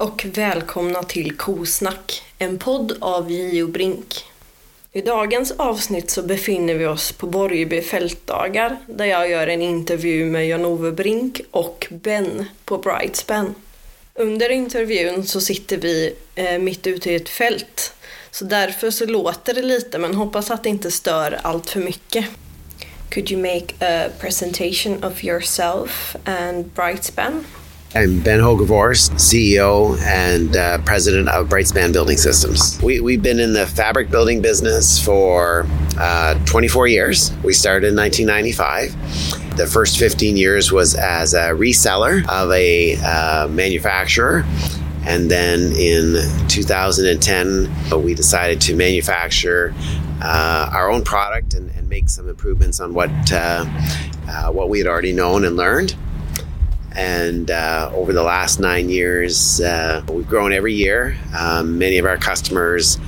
Och välkomna till Kosnack, en podd av J.O. Brink. I dagens avsnitt så befinner vi oss på Borgeby fältdagar där jag gör en intervju med Jan-Ove Brink och Ben på Brightspan. Under intervjun så sitter vi eh, mitt ute i ett fält så därför så låter det lite men hoppas att det inte stör allt för mycket. Could you make a presentation of yourself and Brightspan? I'm Ben Hogevors, CEO and uh, president of Brightspan Building Systems. We, we've been in the fabric building business for uh, 24 years. We started in 1995. The first 15 years was as a reseller of a uh, manufacturer. And then in 2010, we decided to manufacture uh, our own product and, and, make some improvements on what, uh, uh, what we had already known and learned. And uh, over the last nine years, uh, we've grown every year. Um, many of our customers,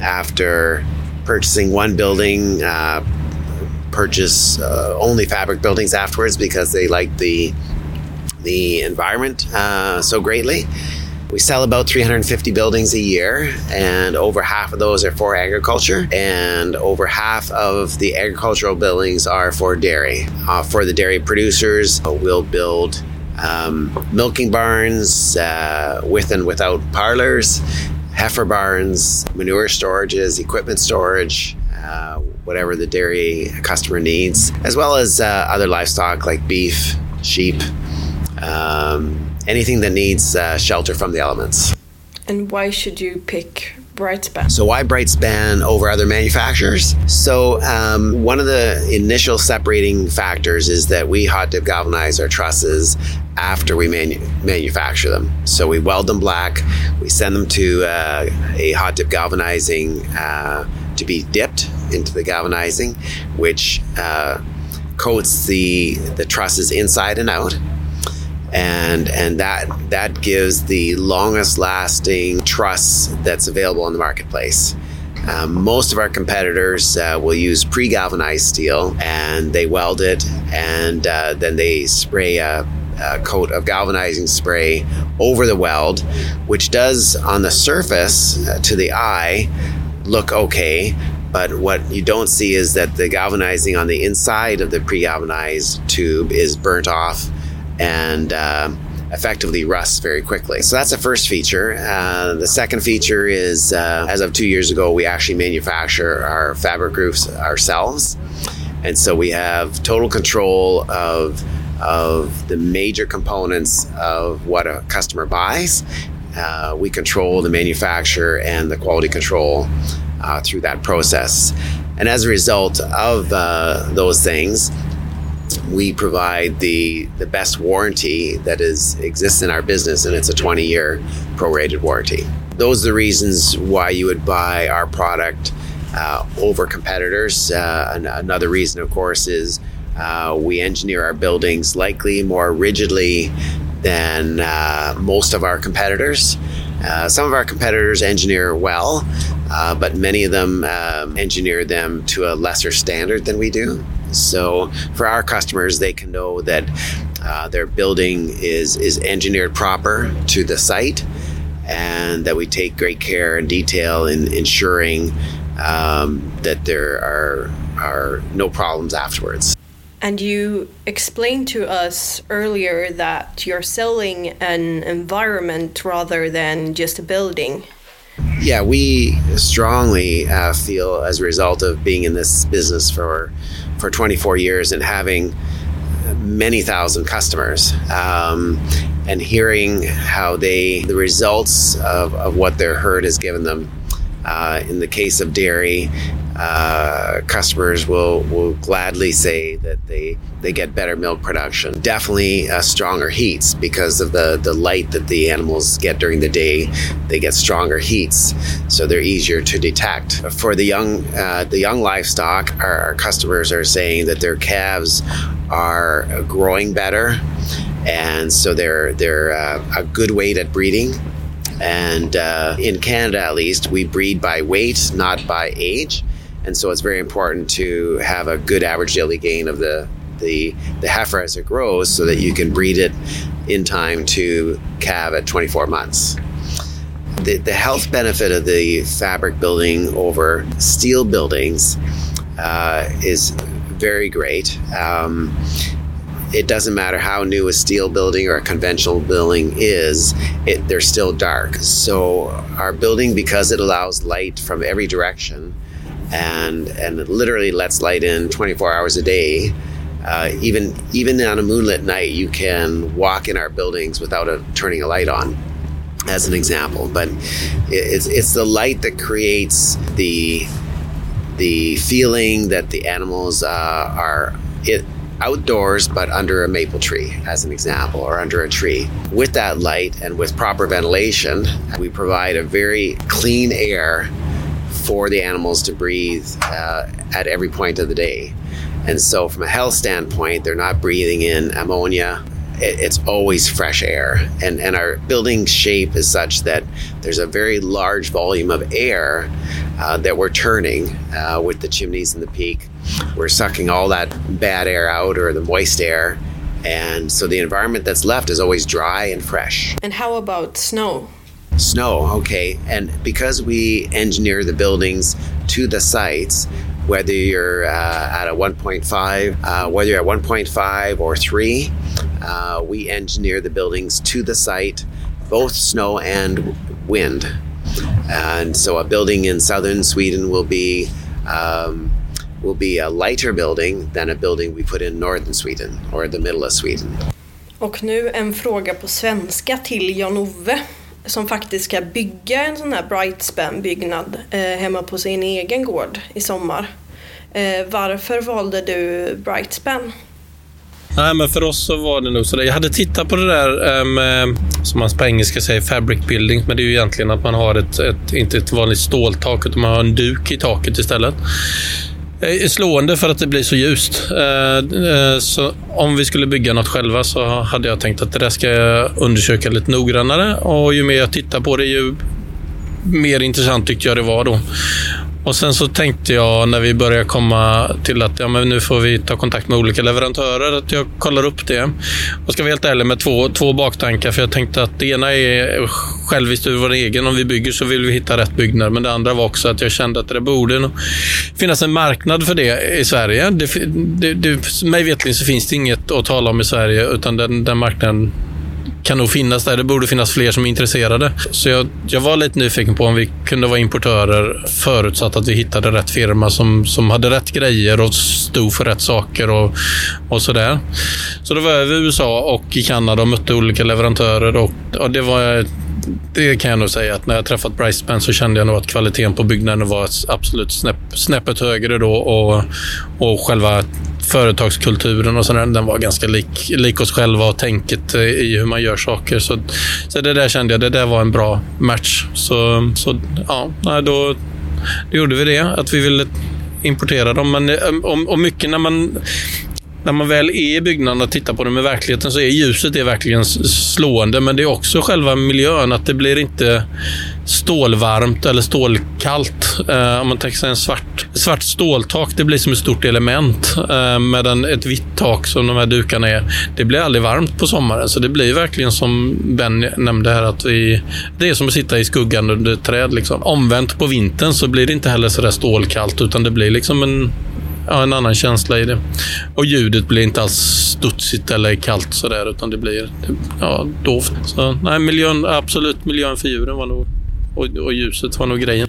after purchasing one building, uh, purchase uh, only fabric buildings afterwards because they like the the environment uh, so greatly. We sell about 350 buildings a year, and over half of those are for agriculture, and over half of the agricultural buildings are for dairy. Uh, for the dairy producers, we'll build um, milking barns uh, with and without parlors, heifer barns, manure storages, equipment storage, uh, whatever the dairy customer needs, as well as uh, other livestock like beef, sheep, um, anything that needs uh, shelter from the elements. And why should you pick Brightspan? So why Brightspan over other manufacturers? So um, one of the initial separating factors is that we hot dip galvanize our trusses after we manu- manufacture them. So we weld them black, we send them to uh, a hot dip galvanizing uh, to be dipped into the galvanizing, which uh, coats the the trusses inside and out and and that that gives the longest lasting truss that's available in the marketplace. Um, most of our competitors uh, will use pre galvanized steel and they weld it and uh, then they spray a, a, coat of galvanizing spray over the weld, which does on the surface uh, to the eye look okay. But what you don't see is that the galvanizing on the inside of the pre galvanized tube is burnt off and uh, effectively rusts very quickly. So that's the first feature. Uh, the second feature is uh, as of two years ago, we actually manufacture our fabric roofs ourselves. And so we have total control of, of the major components of what a customer buys. Uh, we control the manufacture and the quality control uh, through that process. And as a result of uh, those things, we provide the the best warranty that is exists in our business, and it's a 20 year prorated warranty. Those are the reasons why you would buy our product uh, over competitors. Uh, another reason, of course, is uh, we engineer our buildings likely more rigidly than uh, most of our competitors. Uh, some of our competitors engineer well, uh, but many of them um, engineer them to a lesser standard than we do. So for our customers, they can know that uh, their building is is engineered proper to the site, and that we take great care and detail in ensuring um, that there are are no problems afterwards. And you explained to us earlier that you're selling an environment rather than just a building. Yeah, we strongly uh, feel as a result of being in this business for for 24 years and having many thousand customers um, and hearing how they the results of, of what their herd has given them. Uh, in the case of dairy uh, customers will will gladly say that they they get better milk production. Definitely uh, stronger heats because of the the light that the animals get during the day. They get stronger heats, so they're easier to detect. For the young uh, the young livestock, our, our customers are saying that their calves are growing better, and so they're they're uh, a good weight at breeding. And uh, in Canada, at least, we breed by weight, not by age and so it's very important to have a good average daily gain of the the the heifer as it grows, so that you can breed it in time to calve at 24 months. The, the health benefit of the fabric building over steel buildings uh, is very great. Um, it doesn't matter how new a steel building or a conventional building is, it, they're still dark. So our building, because it allows light from every direction, and and it literally lets light in 24 hours a day. Uh, even even on a moonlit night, you can walk in our buildings without a, turning a light on, as an example. But it's it's the light that creates the the feeling that the animals uh, are it, outdoors but under a maple tree as an example or under a tree with that light and with proper ventilation we provide a very clean air for the animals to breathe uh, at every point of the day and so from a health standpoint they're not breathing in ammonia it's always fresh air and, and our building shape is such that there's a very large volume of air uh, that we're turning uh, with the chimneys and the peak we're sucking all that bad air out or the moist air. And so the environment that's left is always dry and fresh. And how about snow? Snow, okay. And because we engineer the buildings to the sites, whether you're uh, at a 1.5, uh, whether you're at 1.5 or 3, uh, we engineer the buildings to the site, both snow and wind. And so a building in southern Sweden will be um, will be a lighter building than a building we put in northern Sweden or the middle of Sweden. Och nu en fråga på svenska till Jan-Ove som faktiskt ska bygga en sån här Brightspan-byggnad eh, hemma på sin egen gård i sommar. Eh, varför valde du Brightspan? Nej, men för oss så var det nog så. Jag hade tittat på det där med, som man på engelska säger, fabric building. Men det är ju egentligen att man har ett, ett inte ett vanligt ståltak, utan man har en duk i taket istället slående för att det blir så ljust. Eh, eh, så om vi skulle bygga något själva så hade jag tänkt att det där ska jag undersöka lite noggrannare och ju mer jag tittar på det ju mer intressant tyckte jag det var då. Och sen så tänkte jag när vi började komma till att ja, men nu får vi ta kontakt med olika leverantörer, att jag kollar upp det. Och ska vara helt ärlig med två, två baktankar, för jag tänkte att det ena är själviskt ur vår egen. Om vi bygger så vill vi hitta rätt byggnad. Men det andra var också att jag kände att det borde finnas en marknad för det i Sverige. Det, det, det, mig vetligen så finns det inget att tala om i Sverige, utan den, den marknaden kan nog finnas där. Det borde finnas fler som är intresserade. Så jag, jag var lite nyfiken på om vi kunde vara importörer förutsatt att vi hittade rätt firma som, som hade rätt grejer och stod för rätt saker och, och sådär. Så då var jag i USA och i Kanada och mötte olika leverantörer och, och det var det kan jag nog säga att när jag träffat Bryce så kände jag nog att kvaliteten på byggnaden var absolut snäpp, snäppet högre då och, och själva företagskulturen och sådär, den var ganska lik, lik oss själva och tänket eh, i hur man gör saker. Så, så det där kände jag, det där var en bra match. Så, så ja, då, då gjorde vi det, att vi ville importera dem. Men eh, och, och mycket när man när man väl är i byggnaden och tittar på den med verkligheten så är ljuset är verkligen slående. Men det är också själva miljön, att det blir inte stålvarmt eller stålkallt. Eh, om man tänker sig en svart, svart ståltak, det blir som ett stort element. Eh, medan ett vitt tak som de här dukarna är, det blir aldrig varmt på sommaren. Så det blir verkligen som Ben nämnde här, att vi, det är som att sitta i skuggan under ett träd. Liksom. Omvänt på vintern så blir det inte heller så där stålkallt, utan det blir liksom en ja, en annan känsla i det. Och ljudet blir inte alls studsigt eller kallt sådär, utan det blir ja, dovt. Så nej, miljön, absolut miljön för djuren var nog, och, och ljuset var nog grejen.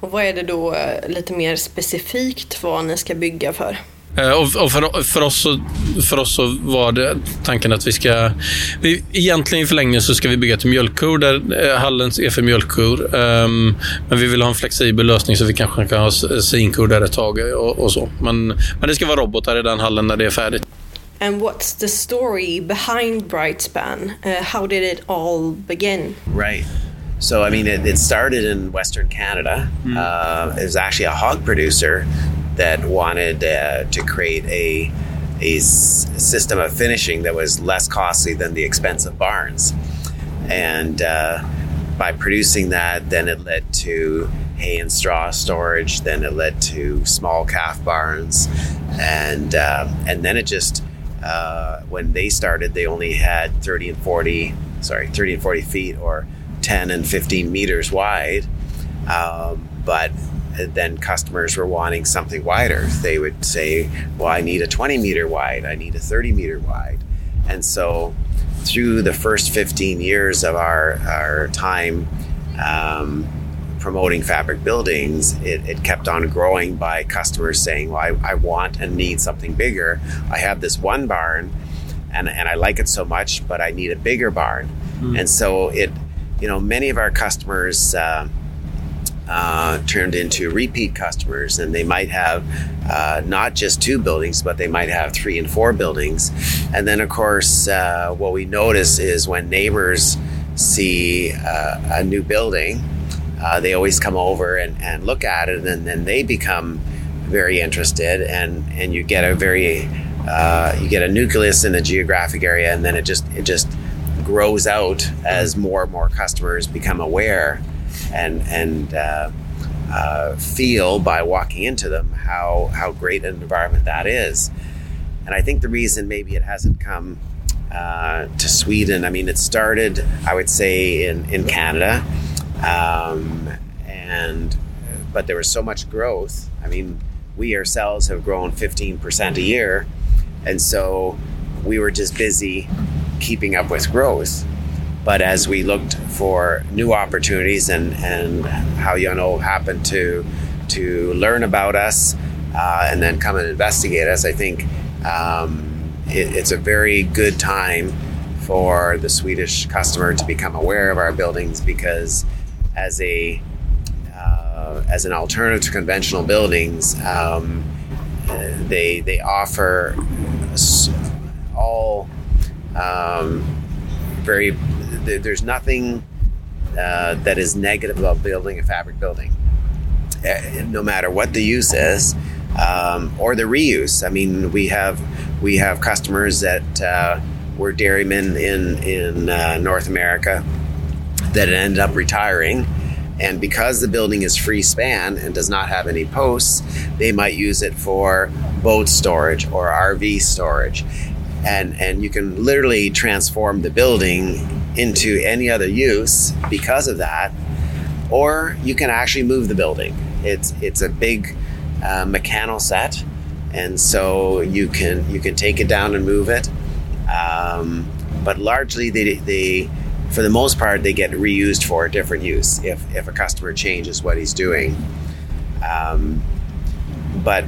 Och vad är det då eh, lite mer specifikt vad ni ska bygga för? Eh, och för, för, oss så, för oss så var det tanken att vi ska... Vi, egentligen i förlängningen så ska vi bygga till mjölkkor, där eh, hallen är för mjölkkor. Um, men vi vill ha en flexibel lösning så vi kanske kan ha svinkor där ett tag och, och, så. Men, men det ska vara robotar i den hallen när det är färdigt. And what's the story behind Brightspan? Uh, how did it all begin? Right. So, I mean, it, it started in Western Canada. Mm. Uh, it was actually a hog producer that wanted uh, to create a, a s- system of finishing that was less costly than the expensive barns. And uh, by producing that, then it led to hay and straw storage. Then it led to small calf barns, and uh, and then it just Uh, when they started, they only had 30 and 40, sorry, 30 and 40 feet or 10 and 15 meters wide. Um, but then customers were wanting something wider. They would say, Well, I need a 20 meter wide, I need a 30 meter wide. And so, through the first 15 years of our, our time um, promoting fabric buildings, it, it, kept on growing by customers saying, Well, I, I, want and need something bigger. I have this one barn and, and I like it so much, but I need a bigger barn. Mm. And so, it, you know, many of our customers, uh, uh, turned into repeat customers, and they might have uh, not just two buildings, but they might have three and four buildings. And then, of course, uh, what we notice is when neighbors see uh, a new building, uh, they always come over and, and look at it, and then they become very interested, and and you get a very you get a nucleus in a geographic area, and then it just it just grows out as more and more customers become aware and and uh, uh, feel by walking into them how how great an environment that is. And I think the reason maybe it hasn't come uh, to Sweden, I mean, it started, I would say, in in Canada, um, and but there was so much growth. I mean, we ourselves have grown 15% a year, and so we were just busy keeping up with growth. But as we looked for new opportunities and, and how Yano happened to to learn about us uh, and then come and investigate us, I think um, it, it's a very good time for the Swedish customer to become aware of our buildings because as a uh, as an alternative to conventional buildings, um, they they offer all um, very there's nothing uh, that is negative about building a fabric building, uh, no matter what the use is um, or the reuse. I mean, we have we have customers that uh, were dairymen in in uh, North America that ended up retiring. And because the building is free span and does not have any posts, they might use it for boat storage or RV storage and and you can literally transform the building into any other use because of that or you can actually move the building. It's it's a big uh, mechanical set and so you can you can take it down and move it. Um, but largely they, they for the most part they get reused for a different use if, if a customer changes what he's doing. Um, but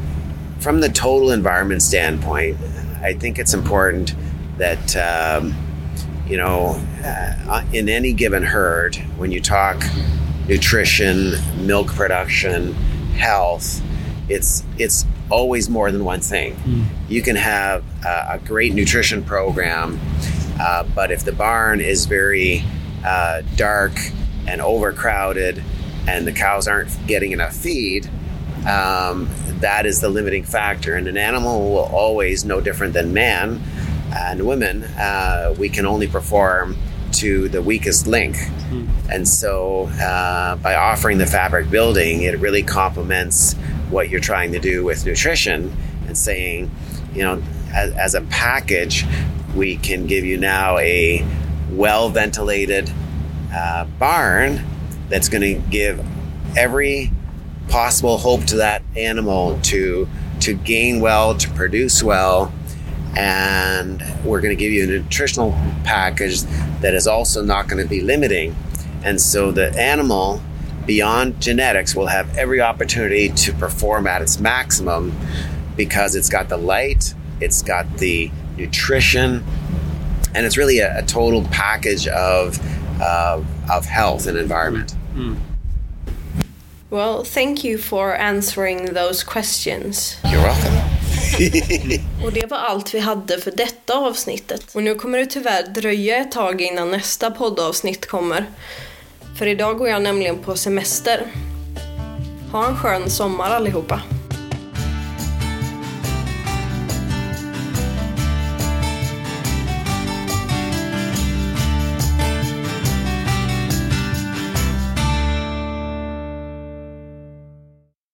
from the total environment standpoint I think it's important that um, you know uh, in any given herd, when you talk nutrition, milk production, health, it's it's always more than one thing. Mm. You can have a, a great nutrition program, uh, but if the barn is very uh, dark and overcrowded, and the cows aren't getting enough feed, um, that is the limiting factor. And an animal will always, no different than man and women, uh, we can only perform to the weakest link. Mm. And so uh, by offering the fabric building, it really complements what you're trying to do with nutrition and saying, you know, as, as a package, we can give you now a well ventilated uh, barn that's going to give every possible hope to that animal to to gain well, to produce well, and we're going to give you a nutritional package that is also not going to be limiting. And so the animal beyond genetics will have every opportunity to perform at its maximum because it's got the light, it's got the nutrition, and it's really a, a total package of, uh, of health and environment. Mm. Well, thank you for answering those questions. You're welcome. och det var allt vi hade för detta avsnittet. Och nu kommer det tyvärr dröja ett tag innan nästa poddavsnitt kommer. För idag går jag nämligen på semester. Ha en skön sommar allihopa.